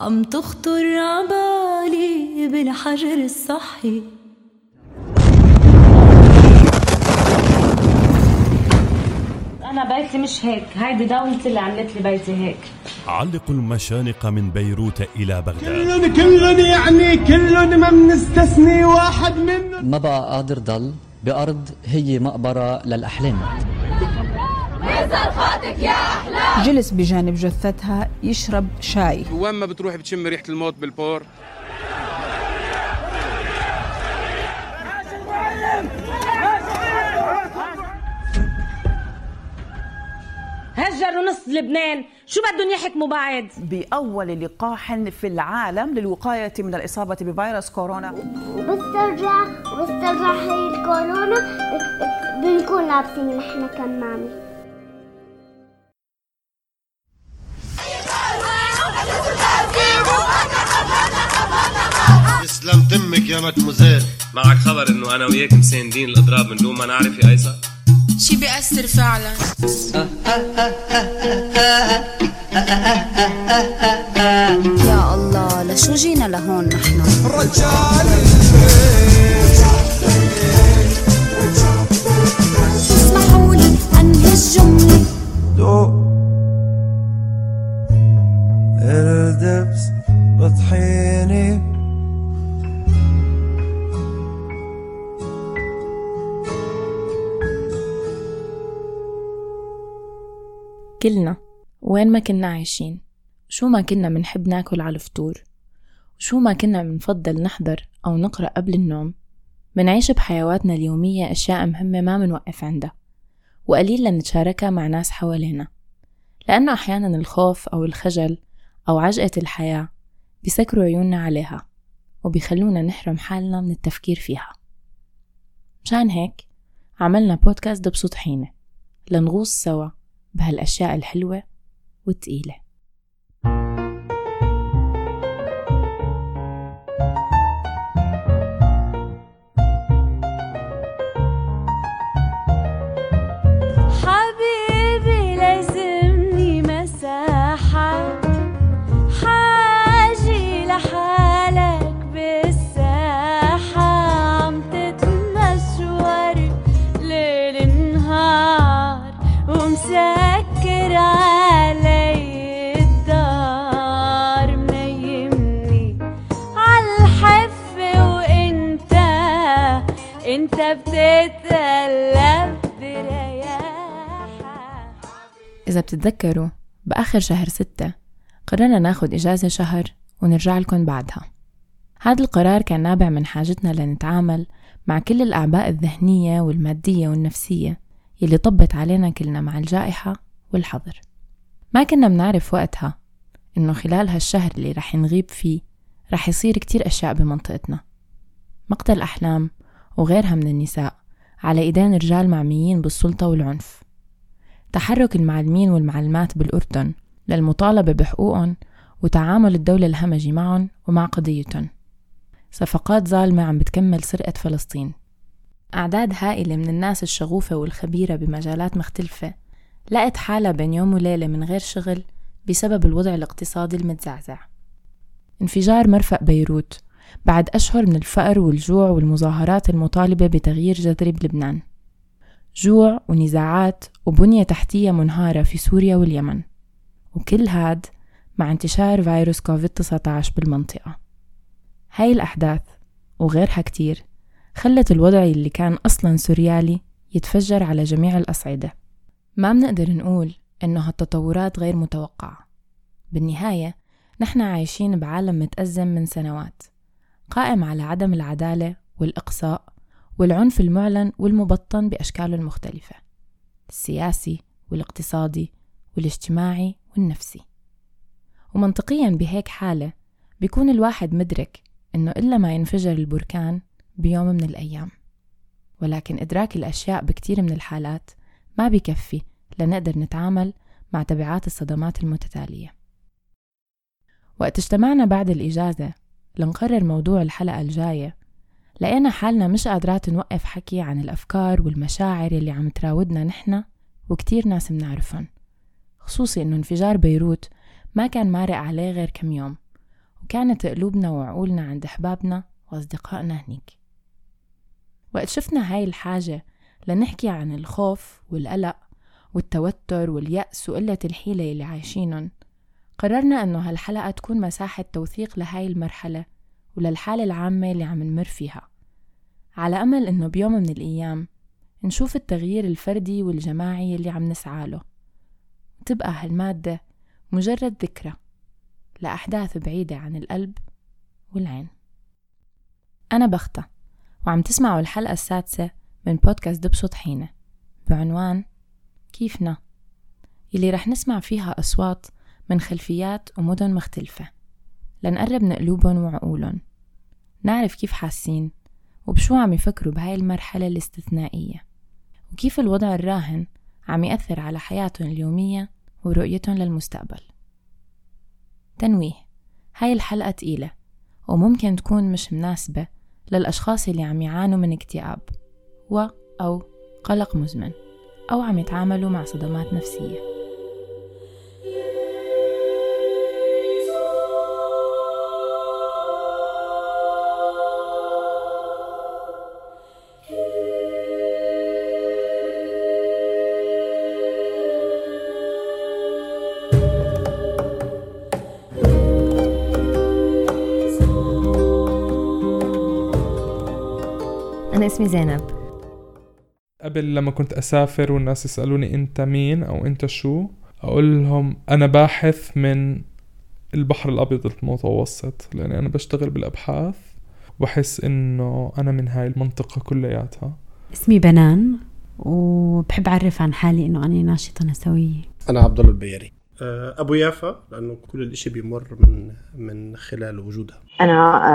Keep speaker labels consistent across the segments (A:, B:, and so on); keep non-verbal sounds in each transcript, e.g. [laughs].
A: عم تخطر عبالي بالحجر الصحي؟
B: أنا بيتي مش هيك هيدي دولتي اللي عملت لي بيتي هيك.
C: علقوا المشانق من بيروت إلى بغداد.
D: كلن كلن يعني كلن ما بنستثني واحد منهم
E: ما بقى قادر ضل بأرض هي مقبرة للأحلام؟
F: جلس بجانب جثتها يشرب شاي.
G: وين ما بتروح بتشم ريحة الموت بالبور.
B: هجروا نص لبنان. شو بدهم يحكموا بعد؟
F: بأول لقاح في العالم للوقاية من الإصابة بفيروس كورونا.
H: وبسترجع وبسترجع هي الكورونا. بنكون لابسين نحن كمامة.
D: يا مدموزيل
I: معك خبر إنه أنا وياك مساندين الأضراب من دون ما نعرف يا ايسا
J: شي بيأثر فعلا.
K: يا الله لشو جينا لهون نحن؟ اسمحوا لي انهي الجمله
D: دوق الدبس بطحيني.
L: كلنا. وين ما كنا عايشين؟ شو ما كنا منحب ناكل على الفطور؟ وشو ما كنا منفضل نحضر أو نقرأ قبل النوم؟ منعيش بحيواتنا اليومية أشياء مهمة ما منوقف عندها. وقليل لنتشاركها مع ناس حوالينا. لأنه أحيانا الخوف أو الخجل أو عجقة الحياة بيسكروا عيوننا عليها وبيخلونا نحرم حالنا من التفكير فيها. مشان هيك عملنا بودكاست دبسو طحينة لنغوص سوا. بهالأشياء الحلوة والتقيلة إذا بتتذكروا بآخر شهر ستة قررنا ناخد إجازة شهر ونرجع لكم بعدها. هذا القرار كان نابع من حاجتنا لنتعامل مع كل الأعباء الذهنية والمادية والنفسية يلي طبت علينا كلنا مع الجائحة والحظر. ما كنا بنعرف وقتها إنه خلال هالشهر اللي رح نغيب فيه رح يصير كتير أشياء بمنطقتنا. مقتل أحلام وغيرها من النساء على إيدين رجال معميين بالسلطة والعنف. تحرك المعلمين والمعلمات بالأردن للمطالبة بحقوقهم وتعامل الدولة الهمجي معهم ومع قضيتهم. صفقات ظالمة عم بتكمل سرقة فلسطين. أعداد هائلة من الناس الشغوفة والخبيرة بمجالات مختلفة لقت حالها بين يوم وليلة من غير شغل بسبب الوضع الاقتصادي المتزعزع. انفجار مرفأ بيروت بعد أشهر من الفقر والجوع والمظاهرات المطالبة بتغيير جذري بلبنان. جوع ونزاعات وبنية تحتية منهارة في سوريا واليمن. وكل هاد مع انتشار فيروس كوفيد-19 بالمنطقة. هاي الأحداث وغيرها كتير خلت الوضع اللي كان أصلا سوريالي يتفجر على جميع الأصعدة. ما بنقدر نقول إنه هالتطورات غير متوقعة. بالنهاية نحن عايشين بعالم متأزم من سنوات قائم على عدم العدالة والإقصاء والعنف المعلن والمبطن بأشكاله المختلفة السياسي والاقتصادي والاجتماعي والنفسي. ومنطقيا بهيك حالة بيكون الواحد مدرك إنه إلا ما ينفجر البركان بيوم من الأيام. ولكن إدراك الأشياء بكتير من الحالات ما بيكفي لنقدر نتعامل مع تبعات الصدمات المتتالية. وقت اجتمعنا بعد الإجازة لنقرر موضوع الحلقة الجاية لقينا حالنا مش قادرات نوقف حكي عن الأفكار والمشاعر يلي عم تراودنا نحنا وكتير ناس منعرفن خصوصي إنه انفجار بيروت ما كان مارق عليه غير كم يوم وكانت قلوبنا وعقولنا عند أحبابنا وأصدقائنا هنيك. وقت شفنا هاي الحاجة لنحكي عن الخوف والقلق والتوتر واليأس وقلة الحيلة اللي عايشينن قررنا أنه هالحلقة تكون مساحة توثيق لهاي المرحلة وللحالة العامة اللي عم نمر فيها. على أمل أنه بيوم من الأيام نشوف التغيير الفردي والجماعي اللي عم نسعى له. تبقى هالمادة مجرد ذكرى لأحداث بعيدة عن القلب والعين. أنا بختة وعم تسمعوا الحلقة السادسة من بودكاست دبشو طحينة بعنوان كيفنا؟ يلي رح نسمع فيها أصوات من خلفيات ومدن مختلفة. لنقرب من قلوبهم وعقولهم. نعرف كيف حاسين. وبشو عم يفكروا بهاي المرحلة الاستثنائية؟ وكيف الوضع الراهن عم يأثر على حياتهم اليومية ورؤيتهم للمستقبل؟ تنويه هاي الحلقة تقيلة وممكن تكون مش مناسبة للأشخاص اللي عم يعانوا من اكتئاب و أو قلق مزمن أو عم يتعاملوا مع صدمات نفسية.
M: أنا اسمي زينب.
N: قبل لما كنت أسافر والناس يسألوني أنت مين أو أنت شو أقول لهم أنا باحث من البحر الأبيض المتوسط لأني أنا بشتغل بالأبحاث وبحس إنه أنا من هاي المنطقة كلياتها.
M: اسمي بنان وبحب أعرف عن حالي إنه أنا ناشطة نسوية.
O: أنا عبد الله البيري. أبو يافا لأنه كل الإشي بيمر من من خلال وجودها.
P: أنا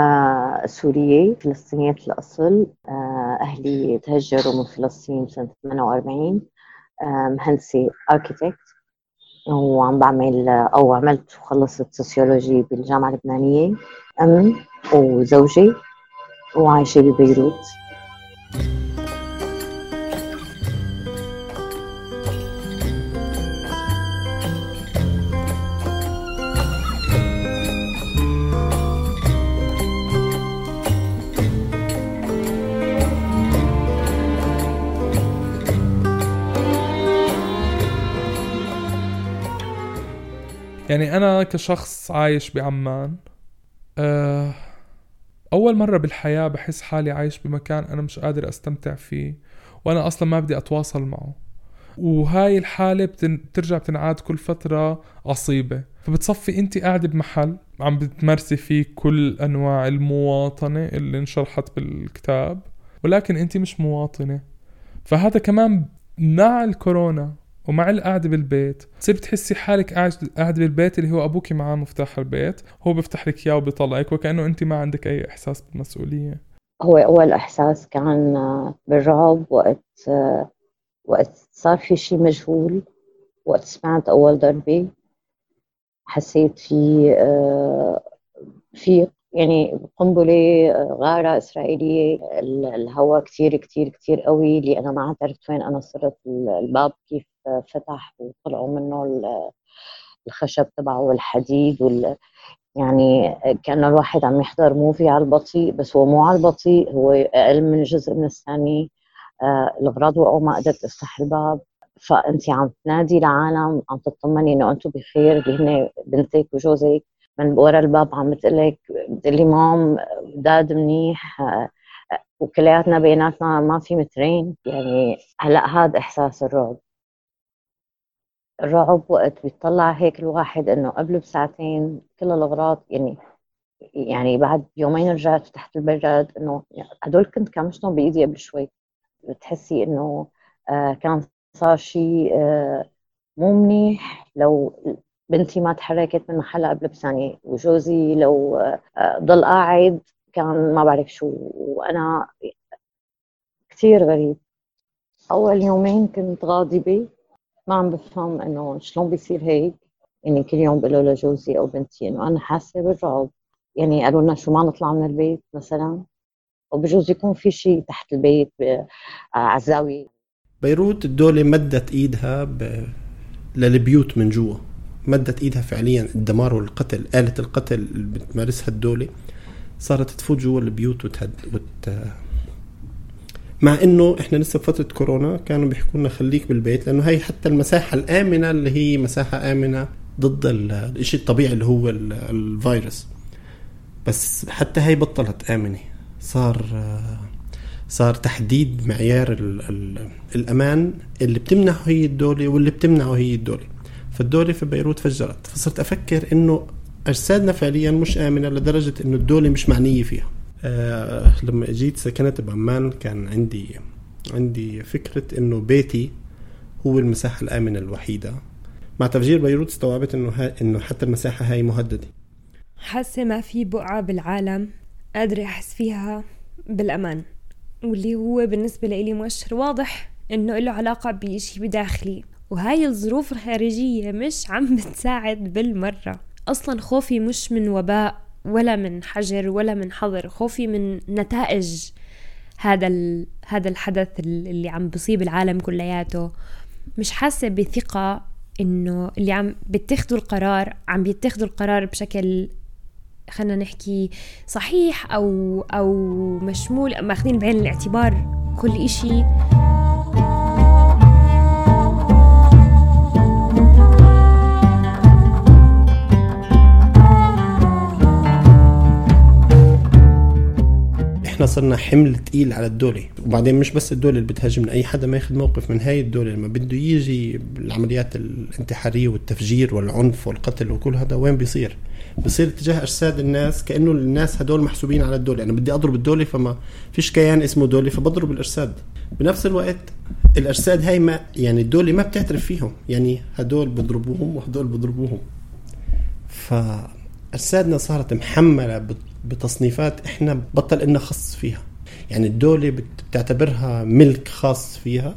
P: آه، سورية فلسطينية الأصل. آه، أهلي تهجروا من فلسطين سنة 48 آه، مهندسة أركيتكت وعم بعمل أو عملت وخلصت سوسيولوجي بالجامعة اللبنانية. أم وزوجي وعايشة ببيروت.
N: يعني أنا كشخص عايش بعمان أه أول مرة بالحياة بحس حالي عايش بمكان أنا مش قادر أستمتع فيه وأنا أصلا ما بدي أتواصل معه وهاي الحالة. بترجع بتنعاد كل فترة عصيبة فبتصفي أنت قاعدة بمحل عم بتمارسي فيه كل أنواع المواطنة اللي انشرحت بالكتاب ولكن أنت مش مواطنة فهذا كمان مع الكورونا ومع القعدة بالبيت. تصير بتحسي حالك قاعدة بالبيت اللي هو أبوك معاه مفتاح البيت. هو بيفتح لك إياه وبيطلعك وكأنه أنت ما عندك أي إحساس بالمسؤولية.
P: هو أول إحساس كان بالرعب وقت وقت صار في شيء مجهول وقت سمعت أول ضربة حسيت في في يعني قنبلة غارة إسرائيلية الهواء كتير كتير كتير قوي اللي أنا ما عرفت وين أنا صرت الباب كيف فتح وطلعوا منه الخشب تبعه والحديد وال يعني كان الواحد عم يحضر موفي على البطيء بس هو مو على البطيء هو أقل من جزء من الثانية. آه الأغراض وقعوا ما قدرت أفتح الباب. فأنت عم تنادي العالم عم تطمني إنه أنتم بخير اللي هن بنتك وجوزك. من ورا الباب عم بتقلك بتقلي مام داد منيح وكلياتنا بيناتنا ما في مترين. يعني هلا هذا إحساس الرعب. الرعب وقت بيطلع هيك الواحد إنه قبل بساعتين كل الأغراض يعني يعني بعد يومين رجعت فتحت البراد إنه هدول كنت كمشتهم بإيدي قبل شوي. بتحسي إنه آه كان صار شيء آه مو منيح. لو بنتي ما تحركت من محلها قبل بثانية وجوزي لو آه ضل قاعد كان ما بعرف شو. وأنا كثير غريب. أول يومين كنت غاضبة ما عم بفهم إنه شلون بيصير هيك. يعني كل يوم بقول لجوزي أو بنتي إنه أنا حاسة بالرعب. يعني قالوا لنا شو ما نطلع من البيت مثلا. وبجوز يكون في شيء تحت البيت على الزاوية.
O: بيروت الدولة مدت إيدها ب... للبيوت من جوا. مدت إيدها فعليا الدمار والقتل آلة القتل اللي بتمارسها الدولة صارت تفوت جوا البيوت وتهد وت... مع إنه إحنا لسه بفترة كورونا كانوا بيحكوا لنا خليك بالبيت لأنه هي حتى المساحة الآمنة اللي هي مساحة آمنة ضد ال- الشيء الطبيعي اللي هو ال- الفيروس. بس حتى هي بطلت آمنة. صار صار تحديد معيار ال ال الأمان اللي بتمنحه هي الدولة واللي بتمنعه هي الدولة. فالدوله في بيروت فجرت فصرت أفكر إنه أجسادنا فعليا مش آمنة لدرجة إنه الدولة مش معنية فيها. آه لما جيت سكنت بعمان كان عندي عندي فكرة إنه بيتي هو المساحة الآمنة الوحيدة. مع تفجير بيروت استوعبت إنه ها إنه حتى المساحة هاي مهددة.
Q: حاسة ما في بقعة بالعالم قادرة أحس فيها بالأمان. واللي هو بالنسبة لإلي مؤشر واضح إنه له علاقة بشي بداخلي. وهاي الظروف الخارجية مش عم بتساعد بالمرة أصلا خوفي مش من وباء ولا من حجر ولا من حظر خوفي من نتائج هذا. هذا الحدث اللي عم بصيب العالم كلياته مش حاسة بثقة إنه اللي عم بيتخذوا القرار عم بيتخذوا القرار بشكل خلينا نحكي صحيح أو أو مشمول ماخذين بعين الاعتبار كل إشي
O: إحنا صرنا حمل تقيل على الدولة. وبعدين مش بس الدولة اللي بتهاجمنا اي حدا ما ياخذ موقف من هاي الدولة لما بده يجي العمليات الانتحارية والتفجير والعنف والقتل وكل هذا وين بيصير؟ بصير تجاه أجساد الناس كأنه الناس هدول محسوبين على الدولة. أنا بدي أضرب الدولة فما فيش كيان اسمه دولة فبضرب الأجساد. بنفس الوقت الأجساد هاي ما يعني الدولة ما بتعترف فيهم. يعني هدول بضربوهم وهدول بضربوهم. فأجسادنا صارت محملة بت- بتصنيفات إحنا بطل إلنا خص فيها. يعني الدولة بت- بتعتبرها ملك خاص فيها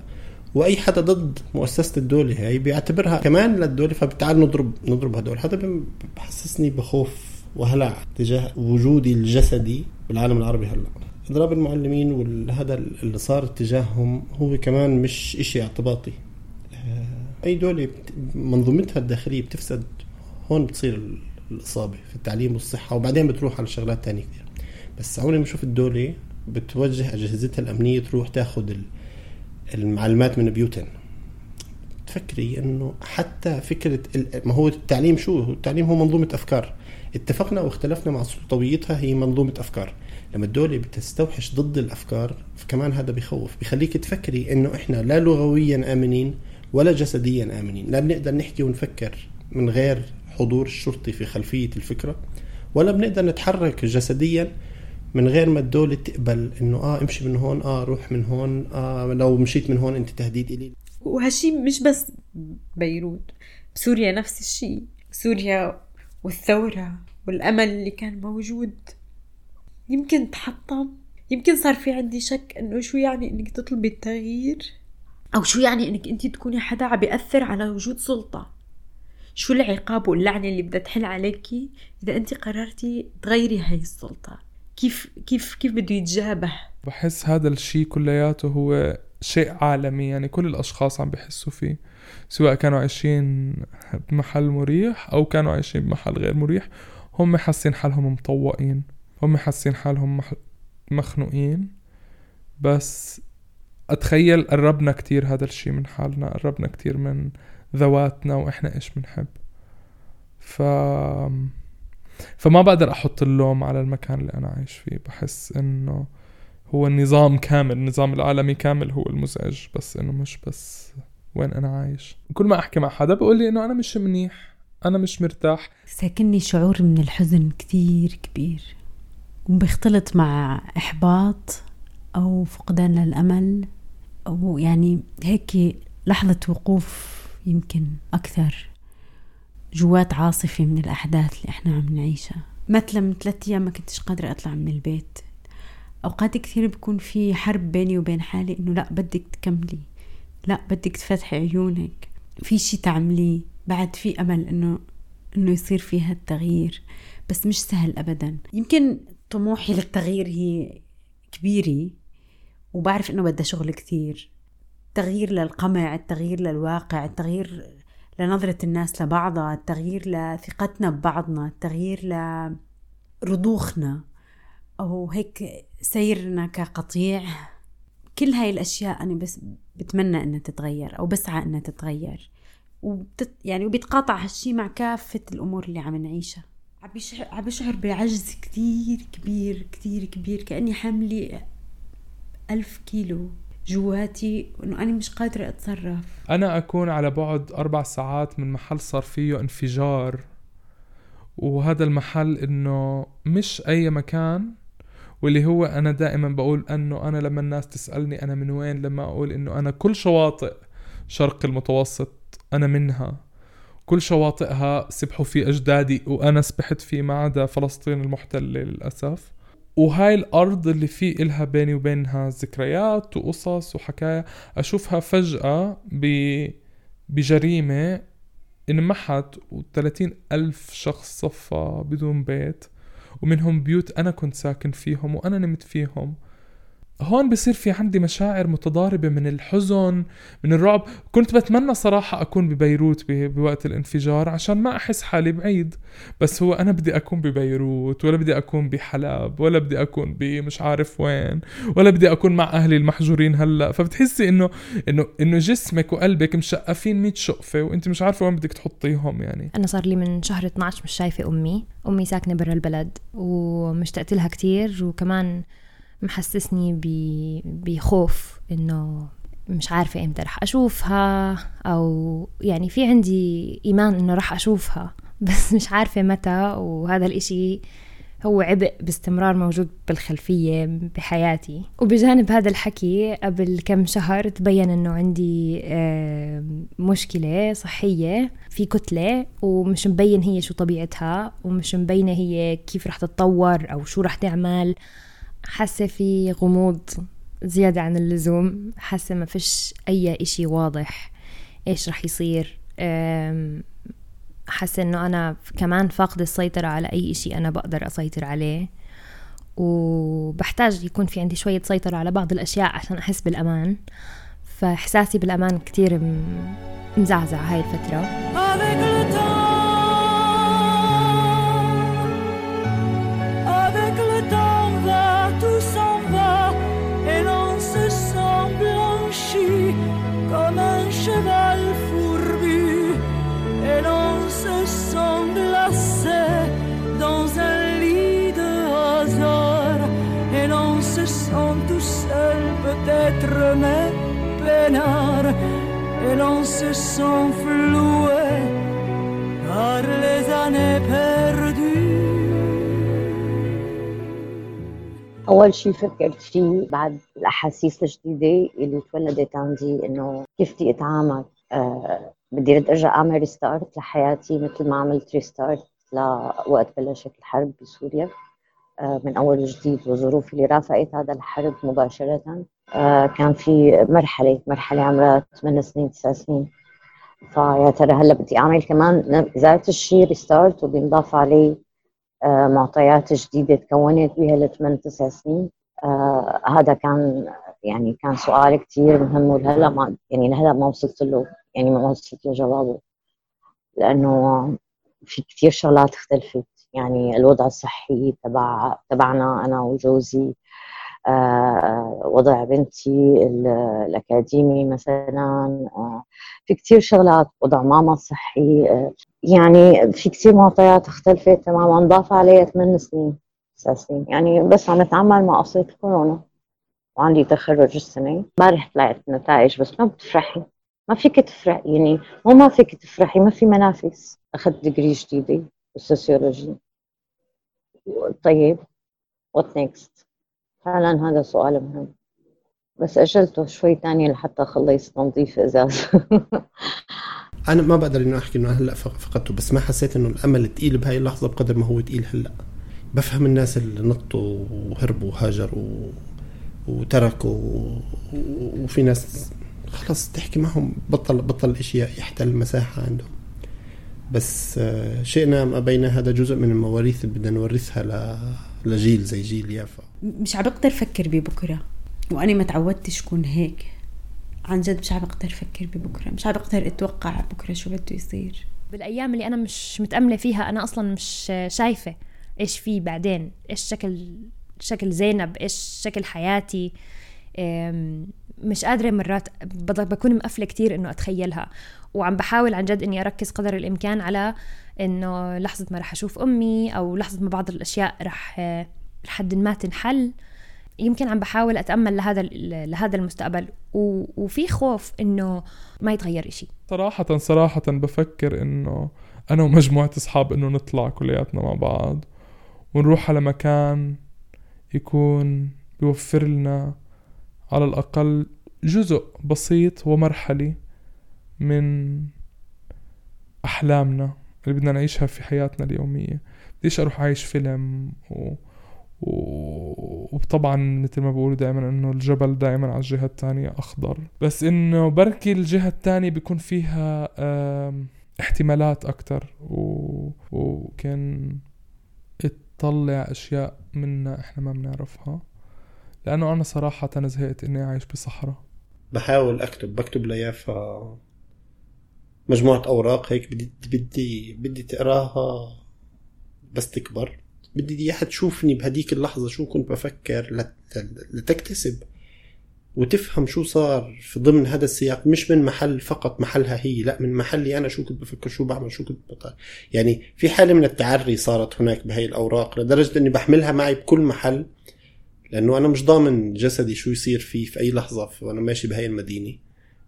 O: وأي حدا ضد مؤسسة الدولة هي بيعتبرها كمان للدولة فبتعال نضرب نضرب هدول. هذا بحسسني بخوف وهلع تجاه وجودي الجسدي بالعالم العربي هلأ. إضراب المعلمين وهذا اللي صار تجاههم هو كمان مش إشي اعتباطي. آه، أي دولة منظومتها الداخلية بتفسد هون بتصير الاصابة في التعليم والصحة وبعدين بتروح على شغلات تانية كثير بس اول ما بشوف الدولة بتوجه أجهزتها الأمنية تروح تاخذ ال- المعلومات من بيوتن تفكري إنه حتى فكرة ما هو التعليم شو؟ التعليم هو منظومة أفكار. اتفقنا واختلفنا مع سلطويتها هي منظومة أفكار. لما الدولة بتستوحش ضد الأفكار فكمان هذا بيخوف. بيخليك تفكري إنه إحنا لا لغويا آمنين ولا جسديا آمنين. لا بنقدر نحكي ونفكر من غير حضور الشرطي في خلفية الفكرة ولا بنقدر نتحرك جسديا من غير ما الدولة تقبل إنه آه امشي من هون آه روح من هون آه لو مشيت من هون أنت تهديد إلي.
R: وهالشي مش بس بيروت بسوريا نفس الشيء سوريا والثورة والأمل اللي كان موجود يمكن تحطم. يمكن صار في عندي شك إنه شو يعني إنك تطلبي التغيير أو شو يعني إنك أنت تكوني حدا عم بيأثر على وجود سلطة. شو العقاب واللعنة اللي بدها تحل عليكي إذا انت قررتي تغيري هاي السلطة؟ كيف كيف كيف بده يتجابه؟
N: بحس هذا الشيء كلياته هو شيء عالمي يعني كل الأشخاص عم بيحسوا فيه سواء كانوا عايشين بمحل مريح أو كانوا عايشين بمحل غير مريح هم حاسين حالهم مطوقين هم حاسين حالهم مخنوقين بس أتخيل قربنا كتير هذا الشيء من حالنا قربنا كتير من ذواتنا وإحنا إيش بنحب. ف فما بقدر أحط اللوم على المكان اللي أنا عايش فيه. بحس إنه هو النظام كامل النظام العالمي كامل هو المزعج بس إنه مش بس وين أنا عايش. كل ما أحكي مع حدا بقول لي إنه أنا مش منيح أنا مش مرتاح.
M: ساكنني شعور من الحزن كتير كبير. وبيختلط مع إحباط أو فقدان للأمل. أو يعني هيك لحظة وقوف يمكن أكثر جوات عاصفة من الأحداث اللي إحنا عم نعيشها. مثلا من ثلاثة أيام ما كنتش قادرة أطلع من البيت. أوقات كثير بيكون في حرب بيني وبين حالي إنه لا بدك تكملي. لا بدك تفتحي عيونك. في شي تعمليه بعد في أمل إنه إنه يصير فيها التغيير بس مش سهل أبدا. يمكن طموحي للتغيير هي كبيرة وبعرف إنه بدها شغل كثير. تغيير للقمع التغيير للواقع التغيير لنظرة الناس لبعضها التغيير لثقتنا ببعضنا التغيير لرضوخنا. أو هيك سيرنا كقطيع. كل هاي الأشياء أنا بس بتمنى إنها تتغير أو بسعى إنها تتغير. وبتت يعني وبيتقاطع هالشي مع كافة الأمور اللي عم نعيشها. عم بشعر عم بشعر بعجز كتير كبير كتير كبير. كأني حاملة ألف كيلو. جواتي وإنه أنا مش قادرة أتصرف.
N: أنا أكون على بعد أربع ساعات من محل صار فيه انفجار وهذا المحل إنه مش أي مكان واللي هو أنا دائما بقول أنه أنا لما الناس تسألني أنا من وين لما أقول إنه أنا كل شواطئ شرق المتوسط أنا منها كل شواطئها سبحوا في أجدادي وأنا سبحت فيه ما عدا فلسطين المحتلة للأسف. وهاي الأرض اللي في إلها بيني وبينها ذكريات وقصص وحكاية أشوفها فجأة ب... بجريمة انمحت و30 ألف شخص صفى بدون بيت ومنهم بيوت أنا كنت ساكن فيهم وأنا نمت فيهم. هون بصير في عندي مشاعر متضاربة من الحزن من الرعب. كنت بتمنى صراحة أكون ببيروت بوقت الانفجار عشان ما أحس حالي بعيد. بس هو أنا بدي أكون ببيروت ولا بدي أكون بحلب ولا بدي أكون بمش عارف وين ولا بدي أكون مع أهلي المحجورين هلأ. فبتحسي إنه إنه إنه جسمك وقلبك مشقفين 100 شقفة وأنت مش عارفة وين بدك تحطيهم يعني.
S: أنا صار لي من شهر 12 مش شايفة أمي. أمي ساكنة برا البلد ومشتقت لها كتير. وكمان محسسني بخوف إنه مش عارفة إمتى رح أشوفها أو يعني في عندي إيمان إنه رح أشوفها [laughs] بس مش عارفة متى وهذا الإشي هو عبء باستمرار موجود بالخلفية بحياتي. وبجانب هذا الحكي قبل كم شهر تبين إنه عندي مشكلة صحية في كتلة ومش مبين هي شو طبيعتها ومش مبينة هي كيف رح تتطور أو شو رح تعمل. حاسة في غموض زيادة عن اللزوم. حاسة ما فيش أي إشي واضح إيش رح يصير. حاسة إنه أنا كمان فاقدة السيطرة على أي إشي أنا بقدر أسيطر عليه. وبحتاج يكون في عندي شوية سيطرة على بعض الأشياء عشان أحس بالأمان. فإحساسي بالأمان كتير مزعزع هاي الفترة.
T: Peut-être mais peinard et l'on se sent floué par les années perdues.
P: أول شيء فكرت فيه بعد الأحاسيس الجديدة اللي تولدت عندي إنه كيف بدي أتعامل. آه بدي رد أرجع أعمل restart لحياتي مثل ما عملت restart لوقت بلشت الحرب بسوريا. من أول وجديد والظروف اللي رافقت هذا الحرب مباشرة. آه كان في مرحلة مرحلة عمرها 8 سنين 9 سنين. فيا ترى هلا بدي أعمل كمان ذات الشيء ريستارت وبينضاف عليه آه، معطيات جديدة تكونت بها الثمان تسع سنين. آه هذا كان يعني كان سؤال كثير مهم ولهلا ما يعني لهلا ما وصلت له يعني ما وصلت له جوابه. لأنه في كثير شغلات اختلفت. يعني الوضع الصحي تبع تبعنا أنا وجوزي آه وضع بنتي الأكاديمي مثلا آه في كثير شغلات وضع ماما الصحي آه يعني في كثير معطيات اختلفت تماما ضاف عليها ثمان سنين تسع سنين يعني بس عم نتعامل مع قصة كورونا وعندي تخرج السنة امبارح طلعت نتائج بس ما بتفرحي ما فيك تفرحي يعني مو ما فيك تفرحي ما في منافس أخذت degree جديدة. بال sociology طيب what next فعلا هذا سؤال مهم. بس أجلته شوي تانية لحتى أخلص تنظيف إزاز. [laughs]
O: أنا ما بقدر انه أحكي إنه هلأ فقدته بس ما حسيت إنه الأمل تقيل بهاي اللحظة بقدر ما هو تقيل هلأ. بفهم الناس اللي نطوا وهربوا وهاجروا وتركوا وفي ناس خلص تحكي معهم بطل بطل الاشياء يحتل مساحة عندهم. بس آه، شئنا ام أبينا هذا جزء من المواريث اللي بدنا نورثها لجيل زي جيل يافا.
M: مش عم بقدر أفكر ببكرة وأنا ما تعودتش كون هيك. عن جد مش عم بقدر أفكر ببكرة مش عم بقدر أتوقع بكرة شو بده يصير.
S: بالأيام اللي أنا مش متأملة فيها أنا أصلا مش شايفة إيش في بعدين إيش شكل شكل زينب إيش شكل حياتي. مش قادرة مرات بكون مقفلة كتير إنه أتخيلها. وعم بحاول عن جد إني أركز قدر الإمكان على إنه لحظة ما رح أشوف أمي أو لحظة ما بعض الأشياء رح لحد ما تنحل. يمكن عم بحاول أتأمل لهذا لهذا المستقبل. و- وفي خوف إنه ما يتغير إشي.
N: صراحة صراحة بفكر إنه أنا ومجموعة أصحاب إنه نطلع كلياتنا مع بعض ونروح على مكان يكون بيوفر لنا على الأقل جزء بسيط ومرحلي من أحلامنا اللي بدنا نعيشها في حياتنا اليومية. بديش أروح عايش فيلم و... و... وطبعا مثل ما بقولوا دائما إنه الجبل دائما على الجهة الثانية أخضر. بس إنه بركي الجهة الثانية بيكون فيها احتمالات أكتر و... وكان تطلع أشياء منا إحنا ما بنعرفها. لأنه أنا صراحة أنا زهقت إني أعيش بصحراء.
O: بحاول أكتب بكتب ليافا مجموعة أوراق هيك بدي بدي بدي تقراها بس تكبر. بدي اياها تشوفني بهديك اللحظة شو كنت بفكر لت- لتكتسب وتفهم شو صار في ضمن هذا السياق مش من محل فقط محلها هي لا من محلي أنا شو كنت بفكر شو بعمل شو كنت بطلع يعني في حالة من التعري صارت هناك بهي الأوراق لدرجة إني بحملها معي بكل محل. لأنه أنا مش ضامن جسدي شو يصير فيه في أي لحظة في- وأنا ماشي بهي المدينة.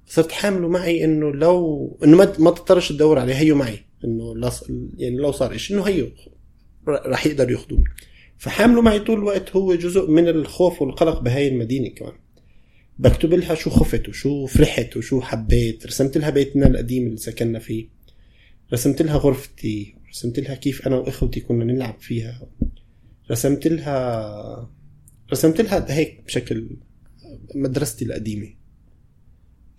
O: صرت حامله معي إنه لو إنه ما ما تضطرش تدور عليه هيو معي. إنه لا ص- يعني لو صار شيء إنه هيو ر- رح يقدر ياخذوني فحامله معي طول الوقت هو جزء من الخوف والقلق بهاي المدينة كمان. بكتب لها شو خفت وشو فرحت وشو حبيت. رسمت لها بيتنا القديم اللي سكننا فيه. رسمت لها غرفتي. رسمت لها كيف أنا وأخوتي كنا نلعب فيها. رسمت لها رسمت لها هيك بشكل مدرستي القديمة.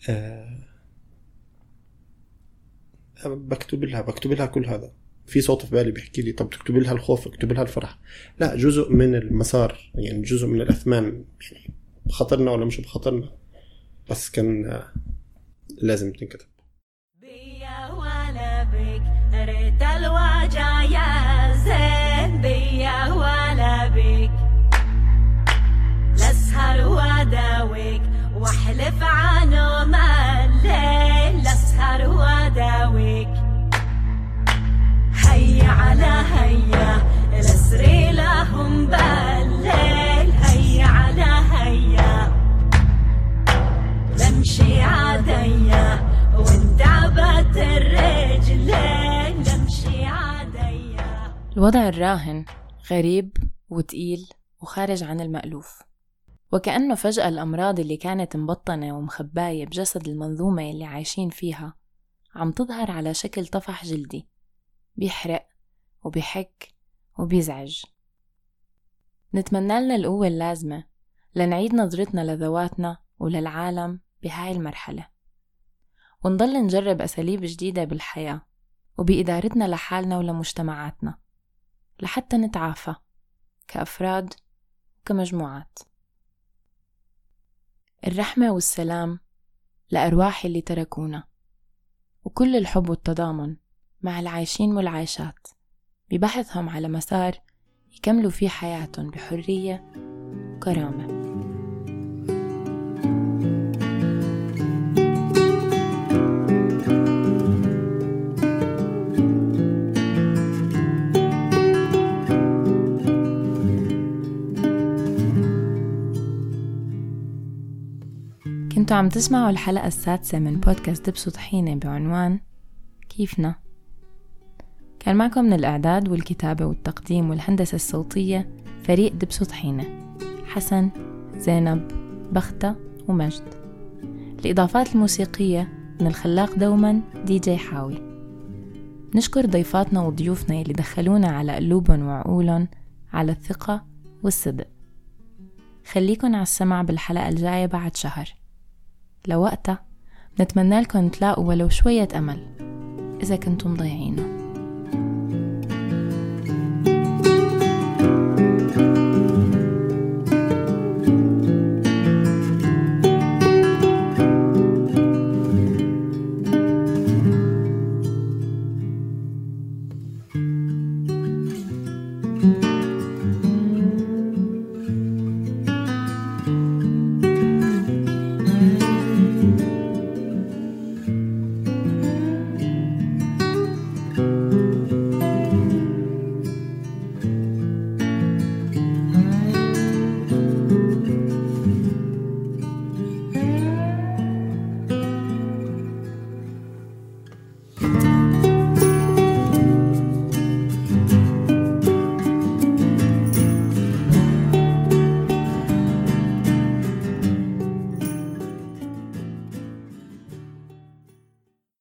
O: آه، بكتب لها بكتب لها كل هذا. في صوت في بالي بيحكي لي طب تكتب لها الخوف اكتب لها الفرح. لا جزء من المسار يعني جزء من الأثمان يعني بخاطرنا ولا مش بخاطرنا. بس كان آه، لازم تنكتب.
A: ولا بك
L: الوضع الراهن غريب وتقيل وخارج عن المألوف. وكأنه فجأة الأمراض اللي كانت مبطنة ومخباية بجسد المنظومة اللي عايشين فيها عم تظهر على شكل طفح جلدي. بيحرق وبيحك وبيزعج. نتمنى لنا القوة اللازمة لنعيد نظرتنا لذواتنا وللعالم بهاي المرحلة. ونضل نجرب أساليب جديدة بالحياة وبإدارتنا لحالنا ولمجتمعاتنا. لحتى نتعافى كأفراد وكمجموعات. الرحمة والسلام لأرواح اللي تركونا وكل الحب والتضامن مع العايشين والعايشات ببحثهم على مسار يكملوا فيه حياتهم بحرية وكرامة. كنتوا عم تسمعوا الحلقة السادسة من بودكاست دبسو طحينة بعنوان كيفنا؟ كان معكم من الإعداد والكتابة والتقديم والهندسة الصوتية فريق دبسو طحينة حسن زينب بختة ومجد. الإضافات الموسيقية من الخلاق دوما دي جي حاوي. نشكر ضيفاتنا وضيوفنا اللي دخلونا على قلوبهم وعقولهم على الثقة والصدق. خليكن على السمع بالحلقة الجاية بعد شهر. لوقتها. نتمنى لكم تلاقوا ولو شوية أمل. إذا كنتم ضايعينه.